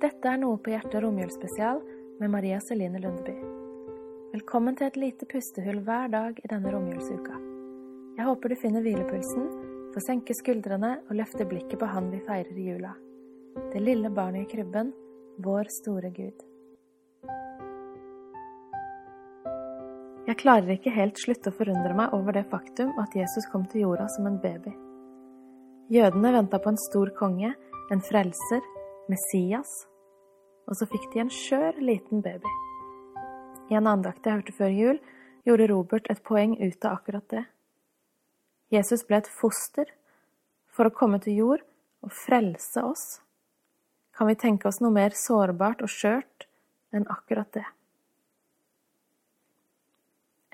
Dette er Noe på hjertet romjulsspesial med Maria Celine Lundeby. Velkommen til et lite pustehull hver dag i denne romjulsuka. Jeg håper du finner hvilepulsen, får senke skuldrene og løfte blikket på Han vi feirer i jula. Det lille barnet i krybben, vår store Gud. Jeg klarer ikke helt slutte å forundre meg over det faktum at Jesus kom til jorda som en baby. Jødene venta på en stor konge, en frelser, Messias, og så fikk de en skjør liten baby. I en andakt jeg hørte før jul, gjorde Robert et poeng ut av akkurat det. Jesus ble et foster for å komme til jord og frelse oss. Kan vi tenke oss noe mer sårbart og skjørt enn akkurat det?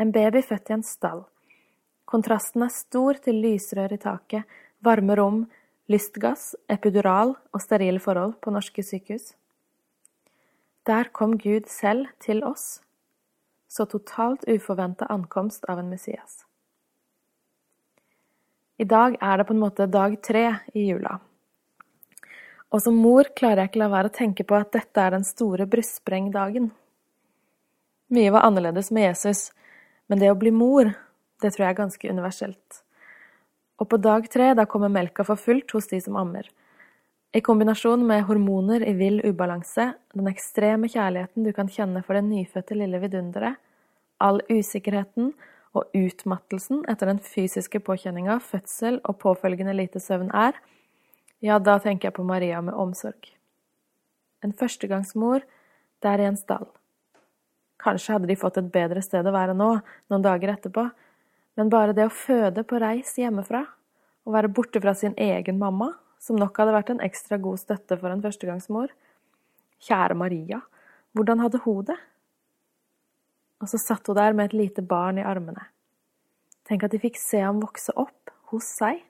En baby født i en stall. Kontrasten er stor til lysrør i taket, varme rom, lystgass, epidural og sterile forhold på norske sykehus. Der kom Gud selv til oss, så totalt uforventa ankomst av en Messias. I dag er det på en måte dag tre i jula. Og som mor klarer jeg ikke la være å tenke på at dette er den store brystsprengdagen. Mye var annerledes med Jesus, men det å bli mor, det tror jeg er ganske universelt. Og på dag tre, da kommer melka for fullt hos de som ammer. I kombinasjon med hormoner i vill ubalanse, den ekstreme kjærligheten du kan kjenne for det nyfødte lille vidunderet, all usikkerheten og utmattelsen etter den fysiske påkjenninga fødsel og påfølgende lite søvn er, ja, da tenker jeg på Maria med omsorg. En førstegangsmor der i en stall. Kanskje hadde de fått et bedre sted å være nå, noen dager etterpå, men bare det å føde på reis hjemmefra, å være borte fra sin egen mamma, som nok hadde vært en ekstra god støtte for en førstegangsmor Kjære Maria, hvordan hadde hun det? Og så satt hun der med et lite barn i armene. Tenk at de fikk se ham vokse opp hos seg.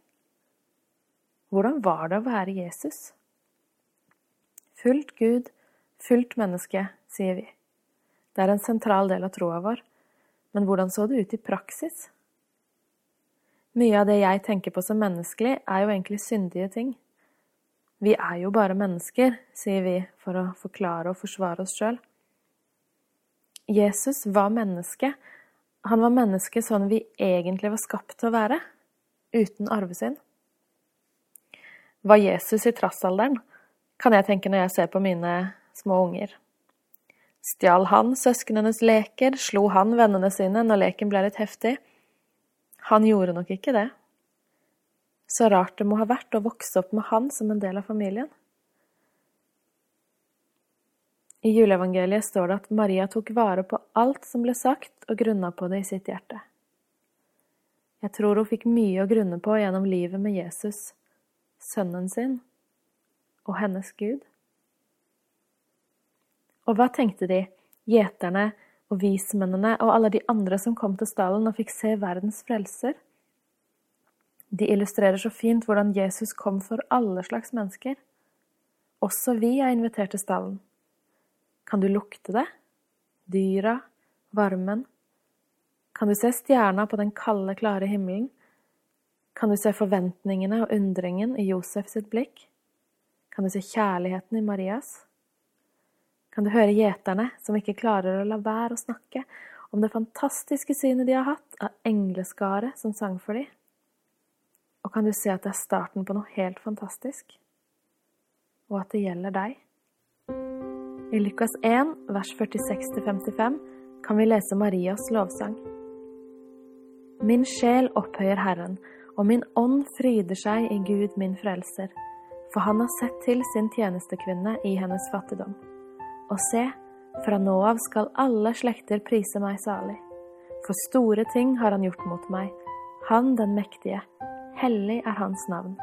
Hvordan var det å være Jesus? Fullt Gud, fullt menneske, sier vi. Det er en sentral del av troa vår. Men hvordan så det ut i praksis? Mye av det jeg tenker på som menneskelig, er jo egentlig syndige ting. Vi er jo bare mennesker, sier vi for å forklare og forsvare oss sjøl. Jesus var menneske. Han var menneske sånn vi egentlig var skapt til å være, uten arvesynd. Var Jesus i trassalderen, kan jeg tenke når jeg ser på mine små unger. Stjal han søsknenes leker, slo han vennene sine når leken ble litt heftig? Han gjorde nok ikke det. Så rart det må ha vært å vokse opp med han som en del av familien. I juleevangeliet står det at Maria tok vare på alt som ble sagt, og grunna på det i sitt hjerte. Jeg tror hun fikk mye å grunne på gjennom livet med Jesus, sønnen sin og hennes Gud. Og hva tenkte de, gjeterne, og vismennene og alle de andre som kom til stallen og fikk se verdens frelser. De illustrerer så fint hvordan Jesus kom for alle slags mennesker. Også vi er invitert til stallen. Kan du lukte det? Dyra? Varmen? Kan du se stjerna på den kalde, klare himmelen? Kan du se forventningene og undringen i Josef sitt blikk? Kan du se kjærligheten i Marias? kan du høre gjeterne som ikke klarer å la være å snakke om det fantastiske synet de har hatt av engleskaret som sang for dem. Og kan du se at det er starten på noe helt fantastisk, og at det gjelder deg? I Lukas 1, vers 46-55 kan vi lese Marias lovsang. Min sjel opphøyer Herren, og min ånd fryder seg i Gud min frelser, for han har sett til sin tjenestekvinne i hennes fattigdom. Og se, fra nå av skal alle slekter prise meg salig. For store ting har han gjort mot meg, han den mektige, hellig er hans navn.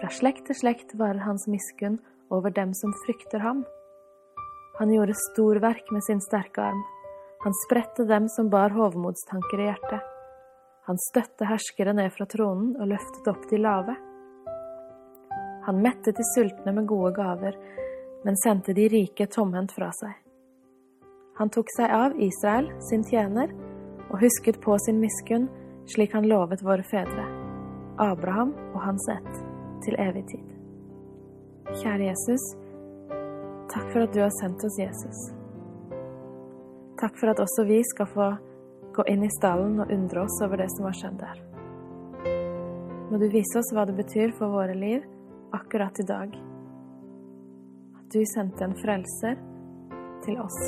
Fra slekt til slekt varer hans miskunn over dem som frykter ham. Han gjorde storverk med sin sterke arm. Han spredte dem som bar hovmodstanker i hjertet. Han støtte herskere ned fra tronen og løftet opp de lave. Han mettet de sultne med gode gaver, men sendte de rike tomhendt fra seg. Han tok seg av Israel, sin tjener, og husket på sin miskunn, slik han lovet våre fedre, Abraham og hans ett, til evig tid. Kjære Jesus, Takk for at du har sendt oss Jesus. Takk for at også vi skal få gå inn i stallen og undre oss over det som har skjedd der. Må du vise oss hva det betyr for våre liv akkurat i dag. At du sendte en frelser til oss.